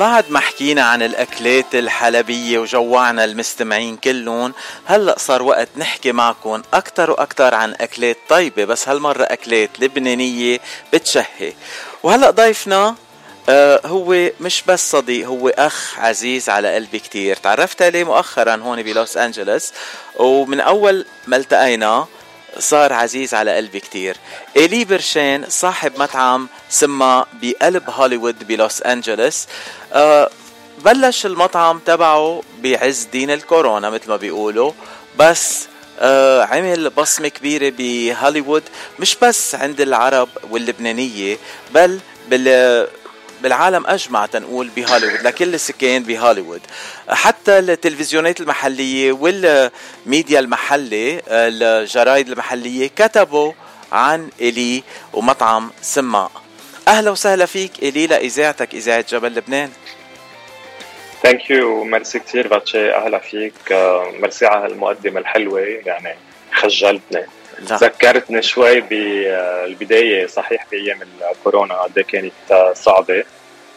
بعد ما حكينا عن الأكلات الحلبية وجوعنا المستمعين كلهم هلأ صار وقت نحكي معكم أكتر وأكتر عن أكلات طيبة بس هالمرة أكلات لبنانية بتشهي. وهلأ ضيفنا آه هو مش بس صديق هو أخ عزيز على قلبي كتير. تعرفت عليه مؤخرا هون بلوس أنجلوس ومن أول ما التقينا صار عزيز على قلبي كتير. إيلي برشين صاحب مطعم سما بقلب هوليوود بلوس أنجلوس أه بلش المطعم تبعه بعز دين الكورونا مثل ما بيقولوا بس آه عمل بصمة كبيرة بهوليوود مش بس عند العرب واللبنانية بل بال بالعالم أجمع تنقول بهوليوود لكل السكان بهوليوود. حتى التلفزيونات المحلية والميديا المحلي الجرايد المحلية كتبوا عن إلي ومطعم سماء. أهلا وسهلا فيك إلي لإذاعتك إذاعة جبل لبنان. thank you merci كثير باتشي أهلا فيك. ميرسي على هالمقدمة الحلوة يعني خجلتني. ذكرتني شوي بالبداية صحيح بأيام الكورونا قد إيه كانت صعبة.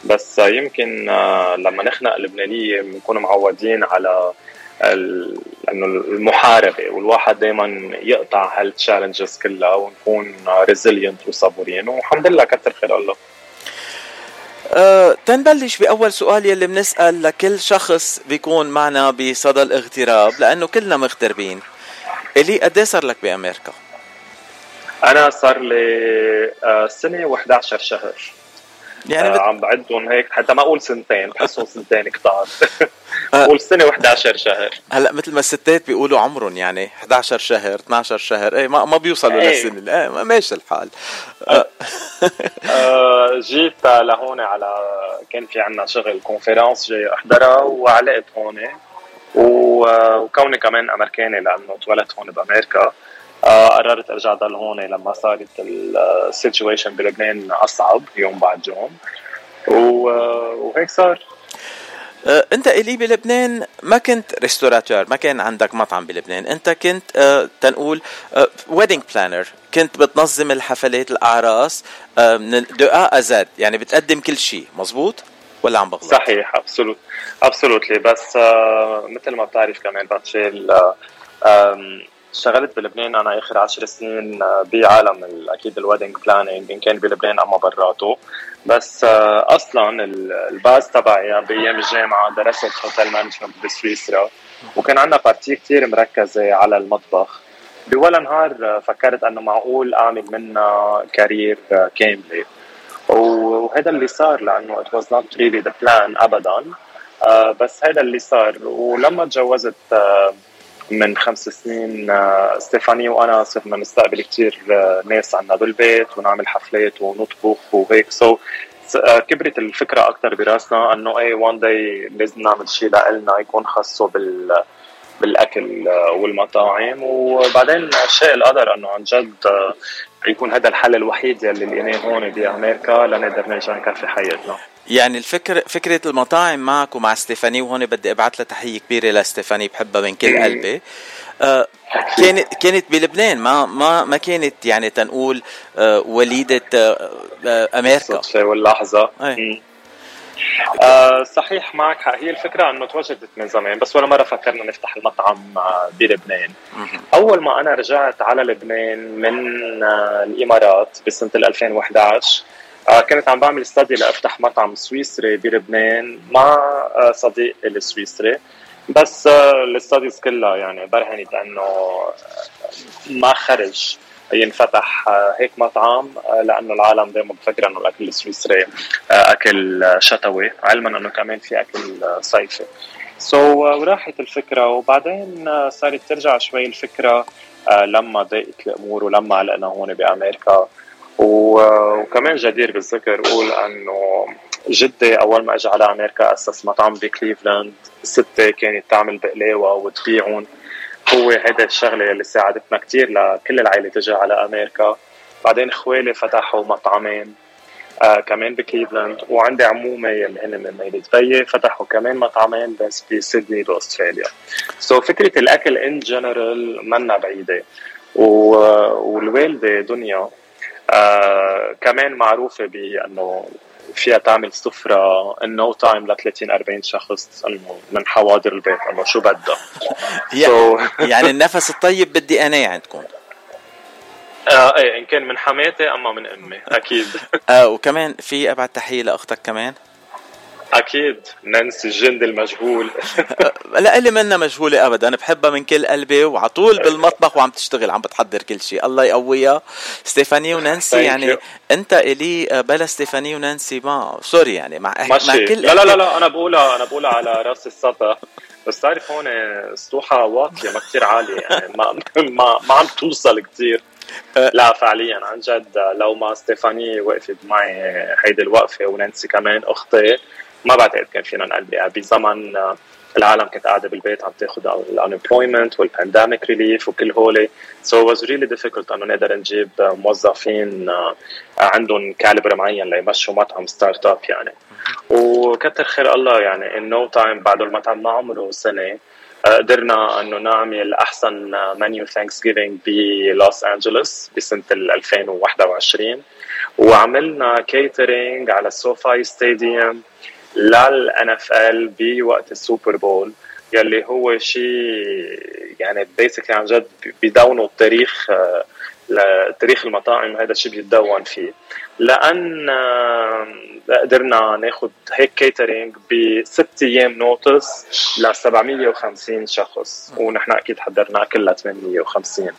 بس يمكن آه، لما نخلق اللبنانية بنكون معودين على انه المحاربة والواحد دائما يقطع هال challenges كلها ونكون resilient وصبورين. والحمد لله كثر خير الله. أه تنبلش بأول سؤال يلي بنسأل لكل شخص بيكون معنا بصدى الاغتراب لأنه كلنا مغتربين. إلي قد صار لك بأمريكا؟ أنا صار لي آه، سنة و11 شهر. يعني بت... عم بعدهم هيك حتى ما أقول سنتين بحسهم سنتين كتار. بقول سنة و11 شهر. هلأ مثل ما الستات بيقولوا عمرهم يعني 11 شهر 12 شهر إيه ما, ما بيوصلوا إيه. للسنة. إيه ماشي الحال. جيت لهون على كان في عنا شغل conference جاي أحضرها وعلقت هون. وكوني كمان أمريكاني لأنه تولدت هون بأمريكا آه، قررت أرجع ضل هون لما صارت ال situation بلبنان أصعب يوم بعد يوم. وهيك صار. آه، أنت إلي بلبنان ما كنت restaurateur ما كان عندك مطعم بلبنان. أنت كنت آه، تنقول wedding planner كنت بتنظم الحفلات الأعراس من دو ا يعني بتقدم كل شيء مزبوط ولا عم بغلط صحيح absolute absolutely بس مثل ما بتعرف كمان باتشيل اشتغلت بلبنان. أنا آخر عشر سنين آه، بعالم أكيد ال wedding planning ان كان بلبنان أما براته. بس آه، أصلا ال base تبعي بأيام الجامعة درست hotel management بسويسرا. وكان عندنا partie كثير مركزة على المطبخ. ولا نهار آه، فكرت إنه معقول أعمل منها carrière كاملة. وهذا اللي صار لأنه it was not really the plan ابدا. بس هذا اللي صار. ولما تجوزت من خمس سنين آه، ستيفاني وأنا صرنا نستقبل كثير آه، ناس عنا بالبيت ونعمل حفلات ونطبخ وهيك. so, كبرت الفكرة أكثر براسنا إنه أي one day لازم نعمل شيء لنا يكون خاصه بال بالأكل آه، والمطاعم. وبعدين شاء القدر إنه عن جد يكون هذا الحل الوحيد يلي لقيناه هون بامريكا لنقدر نرجع نكفي حياتنا. يعني الفكرة فكرة المطاعم معك ومع ستيفاني وهون بدي أبعث لها تحية كبيرة لستيفاني بحبها من كل قلبي. آه كانت كانت بلبنان ما ما ما كانت يعني تنقول آه وليدة آه, آه، أمريكا. واللحظة. آه صحيح معك حق. هي الفكرة إنه توجدت من زمان بس ولا مرة فكرنا نفتح المطعم آه، بلبنان. أول ما أنا رجعت على لبنان من آه الإمارات بسنة 2011 آه كنت عم بعمل استدي لأفتح مطعم سويسري بلبنان مع آه صديق السويسري. بس آه الستاديز كلها يعني برهنت انه ما خرج. ينفتح آه، هيك مطعم آه، لأنه العالم دائما بفكر إنه الأكل السويسري أكل شتوي علما إنه كمان في أكل صيفي. so, وراحت الفكرة وبعدين صارت ترجع شوي الفكرة لما ضاقت الأمور ولما علقنا هون بأمريكا. وكمان جدير بالذكر أقول إنه جدي أول ما اجى على أمريكا أسس مطعم بكليفلاند. ستي كانت تعمل بقلاوة وتبيعهم. هو هيدا الشغلة اللي ساعدتنا كثير لكل العائلة تجي على أمريكا. بعدين خوالي فتحوا مطعمين آه كمان بكليفلاند وعندي عمومة اللي هن من ميلة بيي فتحوا كمان مطعمين بس بسيدني بأستراليا. so فكرة الأكل en général منا بعيدة. والوالدة دنيا آه كمان معروفة بأنه فيها تعمل سفرة in no time ل 30 40 شخص إنه من حواضر البيت إنه شو بدها. يعني, يعني النفس الطيب بال DNA عندكم آه إيه إن كان من حماتي أما من أمي أكيد. آه وكمان في أبعد تحية لأختك كمان. أكيد. نانسي الجند المجهول. لا اللي منا مجهولة ابدا. بحبها من كل قلبي وعلى طول بالمطبخ وعم تشتغل عم بتحضر كل شيء. الله يقويها. ستيفاني ونانسي يعني أنت إلي آه، بلا ستيفاني ونانسي ما سوري يعني مع ماشي. مع كل لا لا لا لا أنا بقولها أنا بقولها على رأس السطح. بس تعرف هون السطوحه واطية ما كثير عالية يعني ما ما ما عم توصل كثير أه. لا فعليا عن جد لو ما ستيفاني وقفت معي هيدي الوقفة ونانسي كمان أختي ما بعتقد كان فينا نقلب بزمن العالم كانت قاعدة بالبيت عم تاخذ ال unemployment وال pandemic relief وكل هولي. so was really difficult إنه نقدر نجيب موظفين عندهم caliber معين ليمشوا مطعم startup يعني. وكتر خير الله يعني in no time بعد المطعم ما عمره سنة قدرنا إنه نعمل أحسن menu Thanksgiving بلوس أنجلوس بسنة 2021 وعملنا catering على ال SoFi Stadium لل NFL بوقت ال Super Bowl يلي هو شيء يعني basically عن جد بيدونوا التاريخ تاريخ المطاعم هذا الشيء بيتدون فيه. لأن قدرنا ناخذ هيك catering بست أيام notice ل 750 شخص. ونحن أكيد حضرناه كلها 850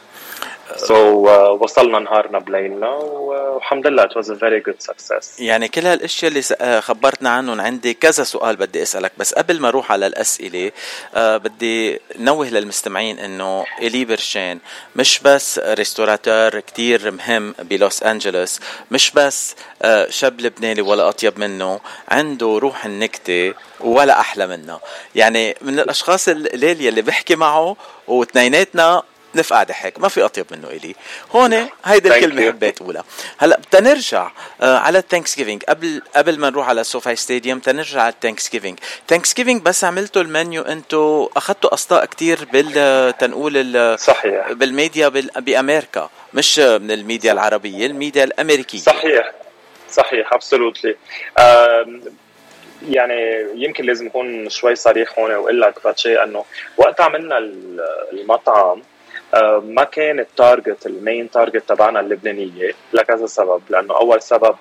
so, uh, وصلنا نهارنا بليلنا والحمد لله it was a very good success. يعني كل هالأشياء اللي آه، خبرتنا عنهم عندي كذا سؤال بدي أسألك. بس قبل ما أروح على الأسئلة أه بدي نوه للمستمعين إنه إلي برشين مش بس restaurateur كتير مهم بلوس أنجلوس مش بس أه شاب لبناني ولا أطيب منه عنده روح النكتة ولا أحلى منه يعني من الأشخاص الليل يلي بحكي معه واثنيناتنا نفقع ضحك ما في أطيب منه إلي. هون هيدي الكلمة حبيت أقولها. هلأ بدنا نرجع آه على ال Thanksgiving قبل قبل ما نروح على ال SoFi Stadium تنرجع على ال Thanksgiving Thanksgiving بس عملتوا المنيو أنتم أخذتوا أصداء كثير بال تنقول صحيح. بالميديا بأمريكا مش من الميديا العربية الميديا الأمريكية. صحيح. صحيح absolutely يعني يمكن لازم اكون شوي صريح هون وأقول لك باتشي إنه وقت عملنا المطعم ما كان ال target ال main target تبعنا اللبنانية لكذا سبب لأنه أول سبب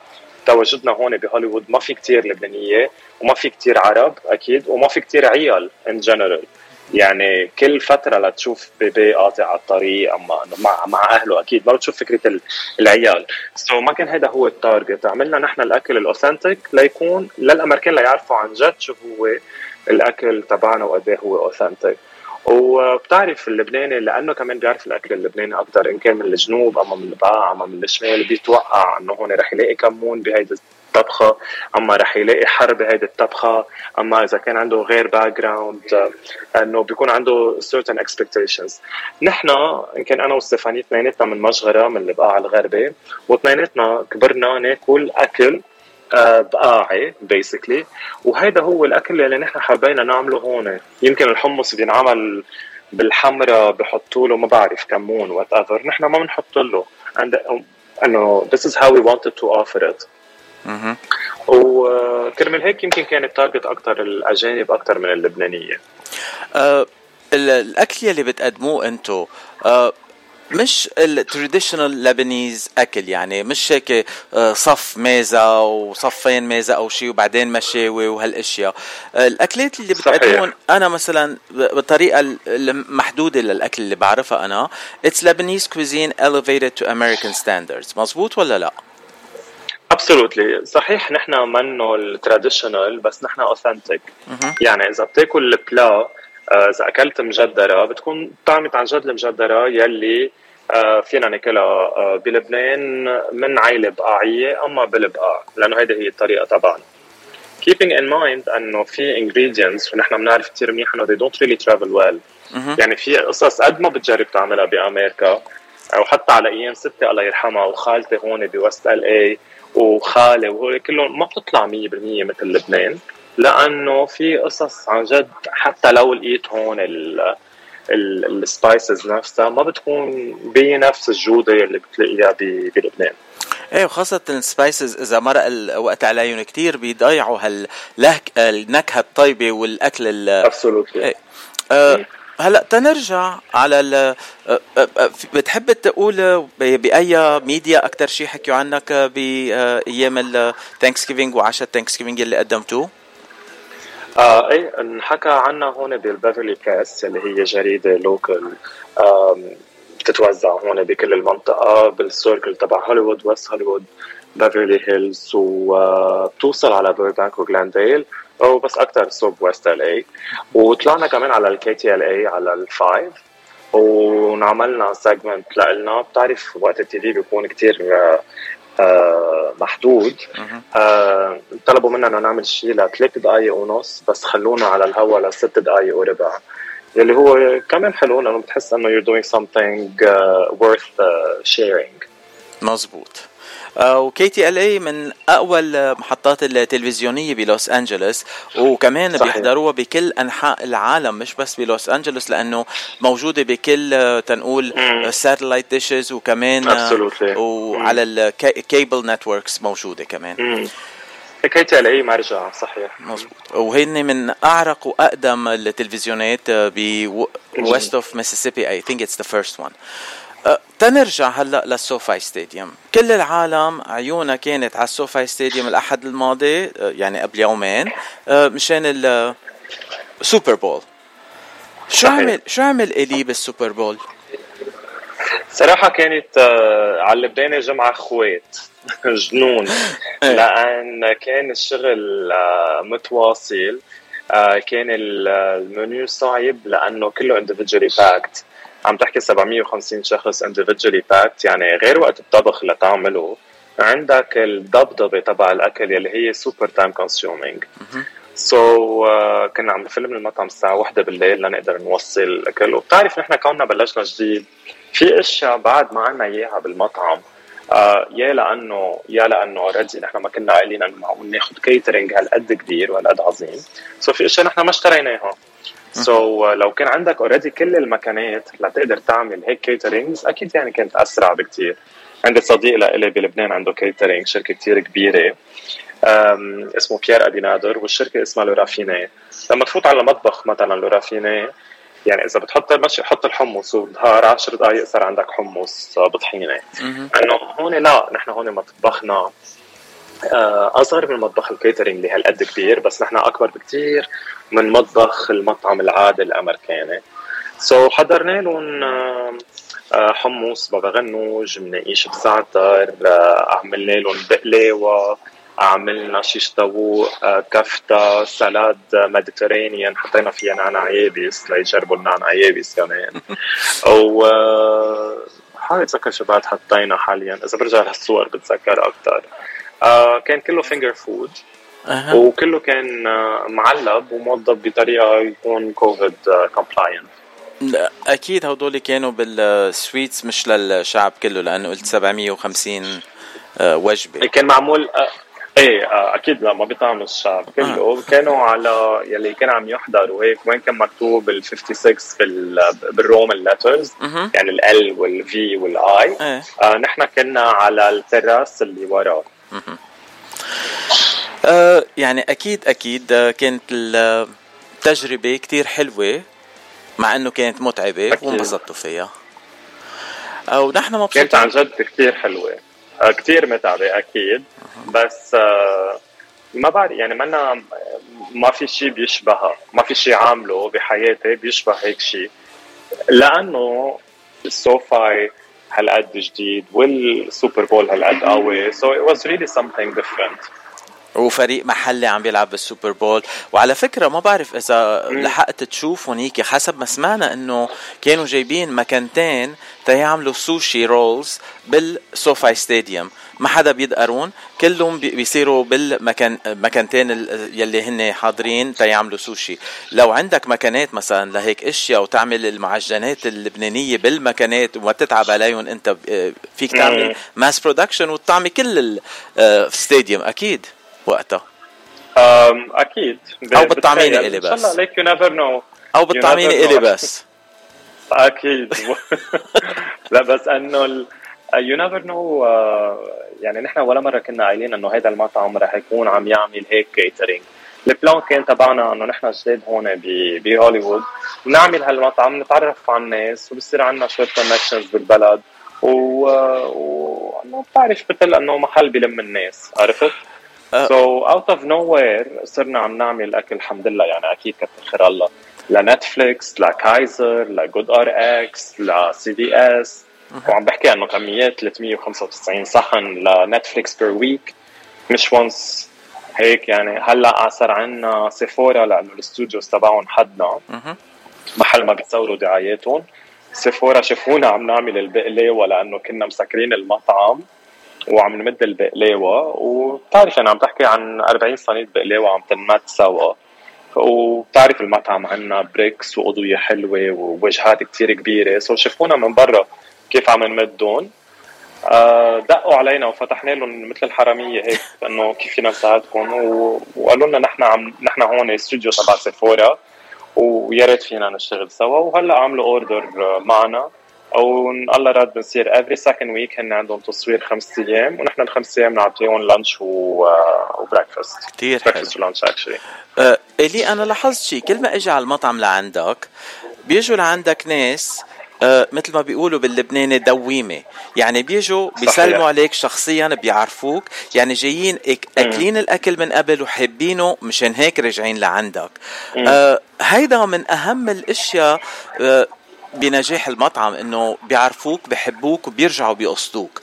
تواجدنا هون بهوليوود ما في كتير لبنانية وما في كتير عرب أكيد وما في كتير عيال en général يعني كل فترة لتشوف baby قاطع على الطريق أما مع مع أهله أكيد ما بتشوف فكرة العيال. so so ما كان هذا هو ال target عملنا نحن الأكل ال authentic ليكون للأمريكان ليعرفوا عن جد شو هو الأكل تبعنا وقد إيه هو authentic وبتعرف اللبناني لأنه كمان بيعرف الأكل اللبناني أكثر إن كان من الجنوب أما من البقاع أما من الشمال بيتوقع إنه هون رح يلاقي كمون بهيدي الطبخه أما رح يلاقي حر بهيدي الطبخة أما إذا كان عنده غير background إنه بيكون عنده certain expectations. نحن ان كان أنا وستيفاني اثنيناتنا من مشغرة من البقاع الغربي واثنيناتنا كبرنا ناكل أكل آه، بقاعي basically وهيدا هو الأكل اللي نحن حبينا نعمله هون. يمكن الحمص بينعمل بالحمرة بحطوا له ما بعرف كمون whatever نحن ما بنحط له. إنه this is how we wanted to offer it. وكرمال هيك يمكن كان ال target أكثر الأجانب أكثر من اللبنانية. أه الأكل اللي بتقدموه أنتم أه مش ال traditional Lebanese أكل يعني مش هيك آه، صف ميزة وصفين ميزة أو شيء وبعدين مشاوي وهالأشياء. الأكلات اللي بتقدمون أنا مثلا بالطريقة المحدودة للأكل اللي بعرفها أنا it's Lebanese cuisine elevated to American standards. مزبوط ولا لا؟ Absolutely صحيح نحن منه ال traditional بس نحن authentic يعني إذا بتاكل البلا آه، إذا أكلت مجدرة بتكون طعمت عن جد المجدرة يلي آه، فينا ناكلها آه، بلبنان من عائله بقاعية أما بالبقاع لأنه هيدي هي الطريقة تبعنا. Keeping in mind إنه في ingredients ونحن بنعرف كثير منيح إنه they don't really travel well. يعني في قصص قد ما بتجرب تعملها بأمريكا أو حتى على أيام ستي الله يرحمها وخالتي هون بوست ال اي وخالي وهول كلهم ما بتطلع 100% مثل لبنان لأنه في قصص عن جد حتى لو لقيت هون ال spices نفسها ما بتكون بنفس الجودة اللي بتلاقيها بلبنان. إيه وخاصة ال spices إذا مرق الوقت عليهم كثير بيضيعوا هاللهك النكهة الطيبة والأكل ال إيه. أه هلا تنرجع على بتحب تقول بأي ميديا أكثر شيء حكيوا عنك بايام ال Thanksgiving وعشاء ال Thanksgiving اللي قدمتوه؟ آه اي انحكى عنها هون بال Beverly Press اللي هي جريدة local بتتوزع هون بكل المنطقة بال circle تبع هوليوود West Hollywood Beverly Hills وبتوصل على بيربانك وجلانديل وبس أكثر صوب West LA وطلعنا كمان على ال KTLA على ال five ونعملنا segment لنا بتعرف وقت ال TV بيكون كثير آه محدود. آه طلبوا منا إنه نعمل شيء لثلاث دقائق ونص بس خلونا على الهواء لست دقائق وربع. يلي هو كمان حلو لأنه بتحس إنه you're doing something uh, worth uh, sharing. مزبوط و KTLA من اقوى المحطات التلفزيونية بلوس أنجلوس وكمان صحيح. بيحضروها بكل أنحاء العالم مش بس بلوس أنجلوس لأنه موجودة بكل تنقول satellite dishes وكمان Absolutely. وعلى ال cable networks موجودة كمان. KTLA مرجع صحيح. مزبوط وهن من أعرق وأقدم التلفزيونات ب west of Mississippi I think it's the first one تنرجع هلأ لل SoFi Stadium. كل العالم عيونها كانت على ال SoFi Stadium الأحد الماضي يعني قبل يومين مشان ال Super Bowl شو عمل شو عمل إلي بال Super Bowl؟ صراحة كانت على اللبناني جمعة خوت جنون. لأن كان الشغل متواصل كان المنيو صعب لأنه كله individually packed. عم تحكي 750 شخص individually packed يعني غير وقت الطبخ اللي تعمله عندك الضبضبة تبع الأكل يلي هي super time consuming so uh, كنا عم نفل من المطعم الساعة واحدة بالليل لنقدر نوصل الأكل. وبتعرف نحن كوننا بلشنا جديد في أشياء بعد ما عنا إياها بالمطعم. آه يا لأنه يا لأنه already نحن ما كنا قايلين إنه معقول ناخذ catering هالقد كبير وهالقد عظيم. so في أشياء نحن ما اشتريناها. so so, لو كان عندك already كل المكانات لتقدر تعمل هيك caterings أكيد يعني كانت أسرع بكثير عندي صديق لإلي بلبنان عنده catering شركة كثير كبيرة. اسمه بيير ادينادر والشركة اسمها لورافيني لما تفوت على مطبخ مثلا لورافيني يعني إذا بتحط ماشي حط الحمص وبنهار 10 دقائق صار عندك حمص بطحينه إنه هون لا نحن هون مطبخنا أصغر من مطبخ ال catering اللي هالقد كبير بس نحن أكبر بكثير من مطبخ المطعم العادي الأمريكاني. so so حضرنا لهم حمص بابا غنوج مناقيش بزعتر عملنا لهم بقلاوة عملنا شيش طاووق كفتة salad Mediterranean حطينا فيها نعناع يابس ليجربوا النعناع يابس كمان. و حاول اتذكر شو بعد حطينا حاليا. إذا برجع لهالصور بتذكر أكثر آه كان كله finger food أه. وكله كان معلب وموضب بطريقة يكون COVID compliant أكيد هدول كانوا بال suites مش للشعب كله لأنه قلت 750 وجبة. كان معمول إيه أكيد لا ما بيطعم الشعب كله. آه. كانوا على يلي كان عم يحضر وهيك وين كان مكتوب ال 56 في بال Roman letters يعني ال L وال V وال I. آه نحن كنا على ال terrace اللي وراه آه يعني أكيد أكيد كانت التجربة كتير حلوة مع إنه كانت متعبة وانبسطتوا فيها. ونحن مبسوطين. كانت عن جد كثير حلوة. كثير متعبة أكيد. بس ما بعرف يعني منا ما في شيء بيشبهها ما في شيء عامله بحياتي بيشبه هيك شيء لأنه ال SoFi هالقد جديد وال Super Bowl هالقد قوي. so it was really something different وفريق محلي عم بيلعب بال Super Bowl. وعلى فكرة ما بعرف إذا لحقت تشوف هونيك حسب ما سمعنا إنه كانوا جايبين مكانتين تيعملوا سوشي rolls بال SoFi Stadium ما حدا بيدقرون كلهم بيصيروا بالمكان مكانتين يلي هن حاضرين تيعملوا سوشي لو عندك مكانات مثلا لهيك أشياء وتعمل المعجنات اللبنانية بالمكانات وما تتعب عليهم أنت فيك تعمل mass production وتطعمي كل ال stadium أكيد. وقتها؟ أكيد. أو بتطعميني إلي بس. ان ليك you never know أو بتطعميني إلي بس. أكيد. لا بس إنه you never know يعني نحن ولا مرة كنا قايلين إنه هذا المطعم رح يكون عم يعمل هيك catering ال plan كان تبعنا إنه نحن جداد هون بهوليوود. نعمل هالمطعم نتعرف على الناس وبصير عندنا شوية connections بالبلد. و, و... بتعرف مثل إنه محل بلم الناس. عرفت؟ so out of nowhere صرنا عم نعمل أكل الحمد لله. يعني أكيد كتر خير الله. ل Netflix ل Kaiser ل GoodRx ل CDS وعم بحكي انه كميات 395 صحن ل Netflix per week مش once هيك يعني هلأ صار عندنا Sephora لأنه ال studios تبعهم حدنا. محل ما بيتصوروا دعاياتهم. Sephora شافونا عم نعمل البقلاوه لأنه كنا مسكرين المطعم. وعم نمد البقلاوة وبتعرف أنا عم تحكي عن 40 صينيه بقلاوة عم تنمد سوا. وبتعرف المطعم عنا bricks واضويه حلوة ووجهات كتير كبيرة. so شافونا من برا كيف عم نمدهم. آه دقوا علينا وفتحنا لهم مثل الحرامية هيك إنه كيف فينا نساعدكم. وقالوا لنا نحن عم نحن هون استوديو تبع Sephora ويا ريت فينا نشتغل سوا. وهلأ عملوا order معنا. والله راد بنصير every second week هن عندهم تصوير خمس أيام ونحن الخمس أيام نعطيهم lunch و breakfast كثير حلو. breakfast و lunch actually إلي أنا لاحظت شيء كل ما اجى على المطعم لعندك بيجوا لعندك ناس آه مثل ما بيقولوا باللبناني دويمة. يعني بيجوا بيسلموا عليك شخصيا بيعرفوك. يعني جايين أكلين الأكل من قبل وحابينه مشان هيك راجعين لعندك. آه هيدا من أهم الأشياء آه بنجاح المطعم إنه بيعرفوك بحبوك وبيرجعوا بيقصدوك.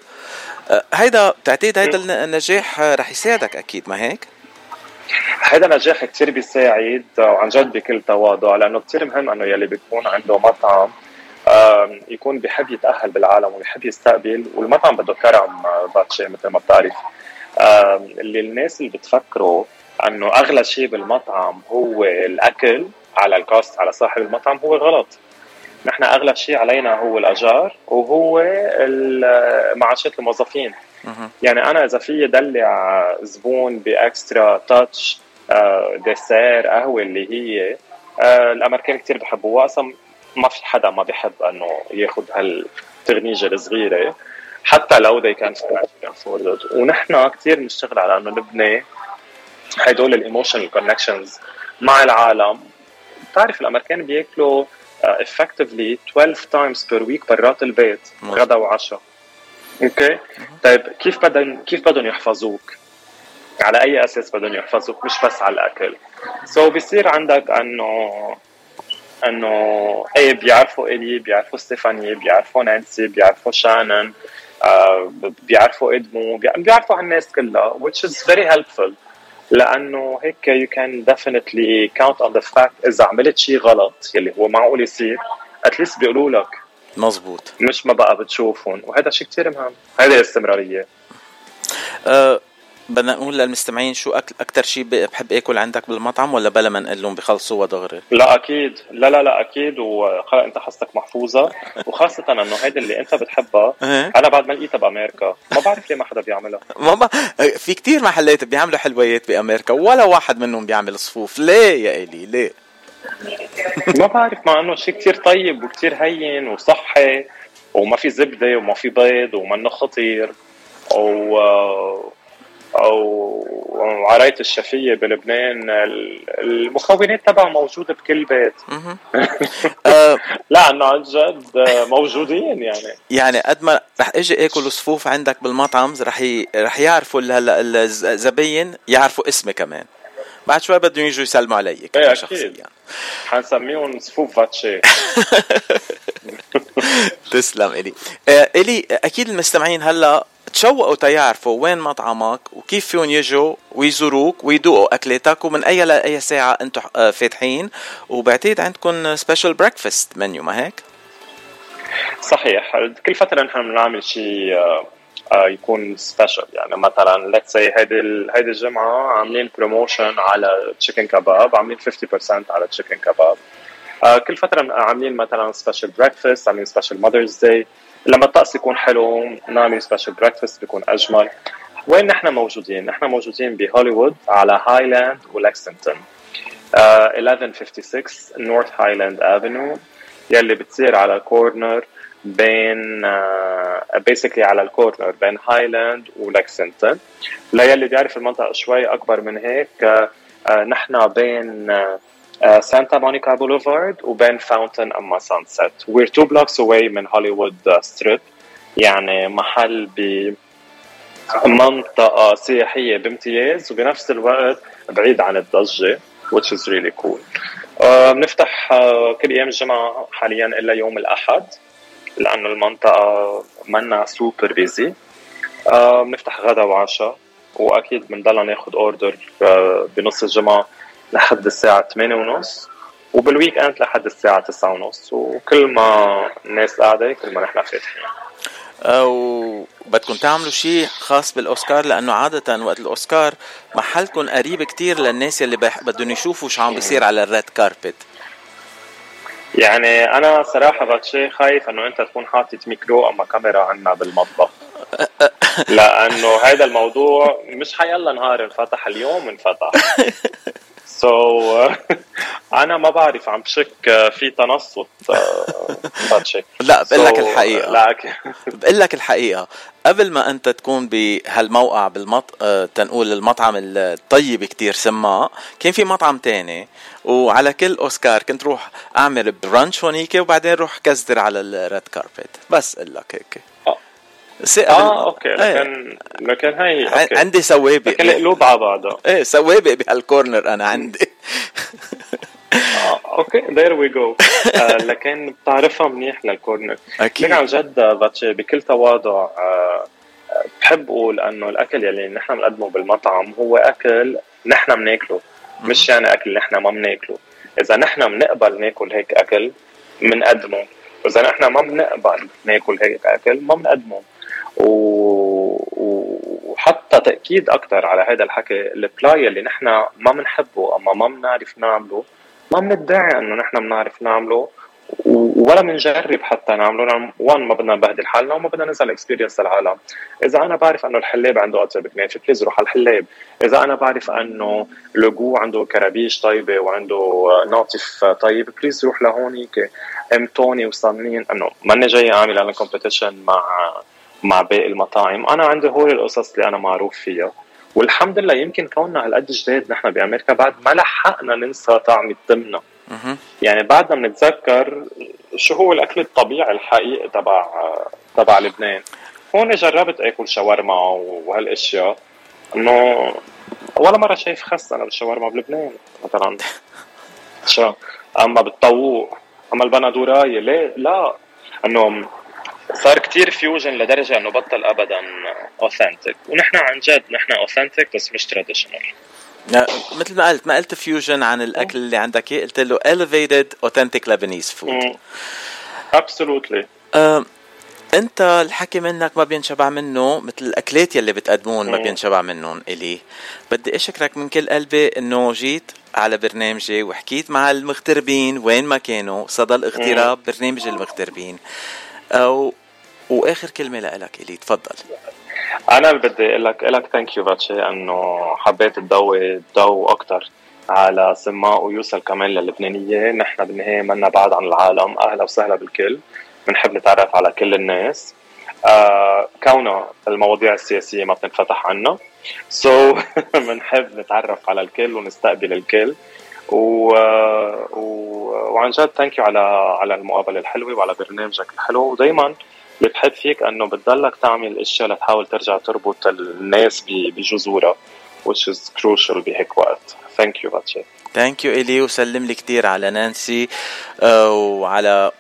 آه هيدا بتعتقد هيدا النجاح رح يساعدك أكيد ما هيك؟ هذا نجاح كثير بيساعد وعن جد بكل تواضع لأنه كثير مهم إنه يلي بيكون عنده مطعم يكون بحب يتأهل بالعالم وبحب يستقبل والمطعم بده كرم باتشي مثل ما بتعرف. اللي الناس اللي بتفكروا إنه أغلى شيء بالمطعم هو الأكل على الكاست على صاحب المطعم هو غلط نحن اغلى شيء علينا هو الأجار وهو معاشات الموظفين. يعني أنا إذا في دلع زبون بإكسترا تاتش ديسير قهوة اللي هي الأمريكان كثير بحبوها. أصلا ما في حدا ما بيحب إنه ياخذ هالتغنيجة الصغيرة حتى لو they كان afford ونحن كثير بنشتغل على إنه نبني هدول ال emotional connections مع العالم. بتعرف الأمريكان بياكلوا effectively 12 times per week برات البيت غدا وعشاء. أوكي طيب كيف بدهم كيف بدهم يحفظوك؟ على أي أساس بدهم يحفظوك؟ مش بس على الأكل. so بيصير عندك انه إنه إيه بيعرفوا إلي بيعرفوا ستيفاني بيعرفوا نانسي بيعرفوا شانن آه بيعرفوا إدمو بيعرفوا هالناس كلها which is very helpful. لأنه هيك you can definitely count on the fact إذا عملت شيء غلط يلي هو معقول يصير اتليست بيقولوا لك. مزبوط مش ما بقى بتشوفهم. وهذا شيء كثير مهم. هذه الاستمرارية. أه بدنا نقول للمستمعين شو أكثر شيء بحب أكل عندك بالمطعم ولا بلا ما نقول لهم بخلصوها دغري؟ لا أكيد. لا لا لا أكيد. وخلق أنت حصتك محفوظة. وخاصة إنه هيدي اللي أنت بتحبها أنا بعد ما لقيتها بأمريكا ما بعرف ليه ما حدا بيعملها. ما في كتير محلات بيعملوا حلويات بأمريكا ولا واحد منهم بيعمل صفوف. ليه يا إلي؟ ليه؟ ما بعرف مع إنه شيء كتير طيب وكتير هين وصحي وما في زبدة وما في بيض ومنه خطير. و أو عرايه الشفيه بلبنان المكونات تبعها موجودة بكل بيت. لا إنه عن جد موجودين يعني. يعني قد ما رح إجي أكل صفوف عندك بالمطعم رح ي... رح يعرفوا هلا الزباين يعرفوا اسمي كمان. بعد شوي بدهم يجوا يسلموا علي إيه شخصيا حنسميهم صفوف فاتشي تسلم الي الي أكيد المستمعين هلا تشوقوا تيعرفوا وين مطعمك وكيف فيهم يجوا ويزوروك ويدوقوا اكلاتك ومن أي لاي ساعة أنتم آه، فاتحين. وبعتقد عندكم special breakfast menu ما هيك؟ صحيح. كل فترة نحن بنعمل شيء آه، يكون special يعني مثلا let's say هيدي هيدي الجمعة عاملين promotion على chicken كباب عاملين 50% على chicken كباب كل فترة عاملين مثلا special breakfast عاملين special Mother's Day لما الطقس يكون حلو نعمل special breakfast بيكون أجمل. وين نحن موجودين؟ نحن موجودين بهوليوود على Highland و Lexington. uh, 1156 North Highland Avenue يلي بتصير على corner بين basically uh, على ال corner بين Highland و Lexington. ليلي بيعرف المنطقة شوي أكبر من هيك uh, نحن بين Santa Monica Boulevard وبين Fountain أما Sunset. we're two blocks away من هوليوود strip يعني محل بمنطقة سياحية بامتياز وبنفس الوقت بعيد عن الضجة which is really cool. بنفتح uh, uh, كل أيام الجمعة حاليا إلا يوم الأحد. لأنه المنطقة منا super busy بنفتح غدا وعشاء وأكيد بنضلنا ناخذ order uh, بنص الجمعة لحد الساعة 8 ونص وبال weekend لحد الساعة 9 ونص. وكل ما الناس قاعدة كل ما نحن فاتحين. وبدكم تعملوا شيء خاص بالأوسكار؟ لأنه عادة وقت الأوسكار محلكم قريب كتير للناس اللي بدهم يشوفوا شو عم بيصير على ال red carpet يعني أنا صراحة باتشي خايف إنه أنت تكون حاطط ميكرو أما كاميرا عنا بالمطبخ. لأنه هذا الموضوع مش حيلا نهار انفتح اليوم انفتح. so, أنا ما بعرف عم بشك في تنصت باتشيك لا بقول لك الحقيقة. لكن بقول لك الحقيقة. قبل ما أنت تكون بهالموقع بالمط آه، تنقول المطعم الطيب كتير سماء كان في مطعم تاني وعلى كل أوسكار كنت روح أعمل brunch هونيك وبعدين روح كزدر على ال red carpet بس أقول لك هيك آه أوكي. لكن إيه. لكن هي أوكي. عندي سوابق. لكن القلوب على بعضها إيه سوابق بهال corner أنا عندي. آه، أوكي. there we go لكن بتعرفها منيح للكورنر. أكيد. عن جد باتشي بكل تواضع آه بحب أقول إنه الأكل يلي نحن بنقدمه بالمطعم هو أكل نحن بناكله مش يعني أكل نحن ما بناكله إذا نحن بنقبل ناكل هيك أكل بنقدمه واذا نحن ما بنقبل ناكل هيك أكل ما بنقدمه وحتى تأكيد أكثر على هذا الحكي البلاي اللي نحن ما بنحبه أما ما بنعرف نعمله. ما بندعي إنه نحن بنعرف نعمله. ولا بنجرب حتى نعمله. وان ما بدنا نبهدل حالنا وما بدنا ننزل experience العالم. إذا أنا بعرف إنه الحلاب عنده اطيب كنافه please روح على الحلاب إذا أنا بعرف إنه لوجو عنده كرابيش طيبة وعنده ناطف طيب please روح لهونيك أم توني وصنين إنه ماني جاي أعمل أنا competition مع مع باقي المطاعم. أنا عندي هول القصص اللي أنا معروف فيها. والحمد لله يمكن كوننا هالقد جداد نحن بأمريكا بعد ما لحقنا ننسى طعم التمنه يعني بعدنا بنتذكر شو هو الأكل الطبيعي الحقيقي تبع تبع لبنان. هون جربت آكل شاورما وهالأشياء. إنه ولا مرة شايف خس أنا بالشاورما بلبنان مثلا. شو؟ أما بالطوق أما البندورايه ليه؟ لا. إنه صار كتير fusion لدرجة إنه بطل ابدا authentic ونحن عن جد نحن authentic بس مش traditional مثل ما قلت ما قلت fusion عن الأكل اللي عندك. اياه قلت له elevated authentic Lebanese food. absolutely. uh, أنت الحكي منك ما بينشبع منه مثل الأكلات يلي بتقدمون ما بينشبع منهم إلي. بدي أشكرك من كل قلبي إنه جيت على برنامجي وحكيت مع المغتربين وين ما كانوا. صدى الاغتراب برنامج المغتربين. أو وآخر كلمة لك إلي تفضل. أنا بدي أقول لك لك thank you باتشي إنه حبيت تضوي ضوء أكثر على سماء ويوصل كمان للبنانية. نحن بالنهاية منا بعد عن العالم. أهلا وسهلا بالكل. بنحب نتعرف على كل الناس. آه كونه المواضيع السياسية ما بتنفتح عنا. so so, بنحب نتعرف على الكل ونستقبل الكل. و... و... وعن جد thank you على على المقابلة الحلوة وعلى برنامجك الحلو. ودائما اللي بحب فيك انه بتضلك تعمل اشياء لتحاول ترجع تربط الناس بجذورها which is crucial بهيك وقت. thank you باتشي thank you الي وسلم لي كثير على نانسي. uh, وعلى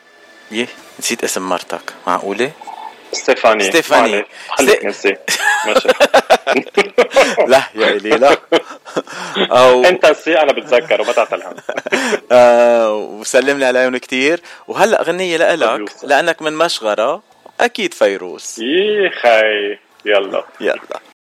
يه نسيت اسم مرتك. معقولة؟ ستيفاني. ستيفاني. خليك نسي. ماشي. لا يا إلي لا. أو أنت سي أنا بتذكر وما تعتلهم آه وسلم لي عليهم كثير وهلأ اغنيه لك لأنك من مشغرة. أكيد فيروز يخي يلا. يلا.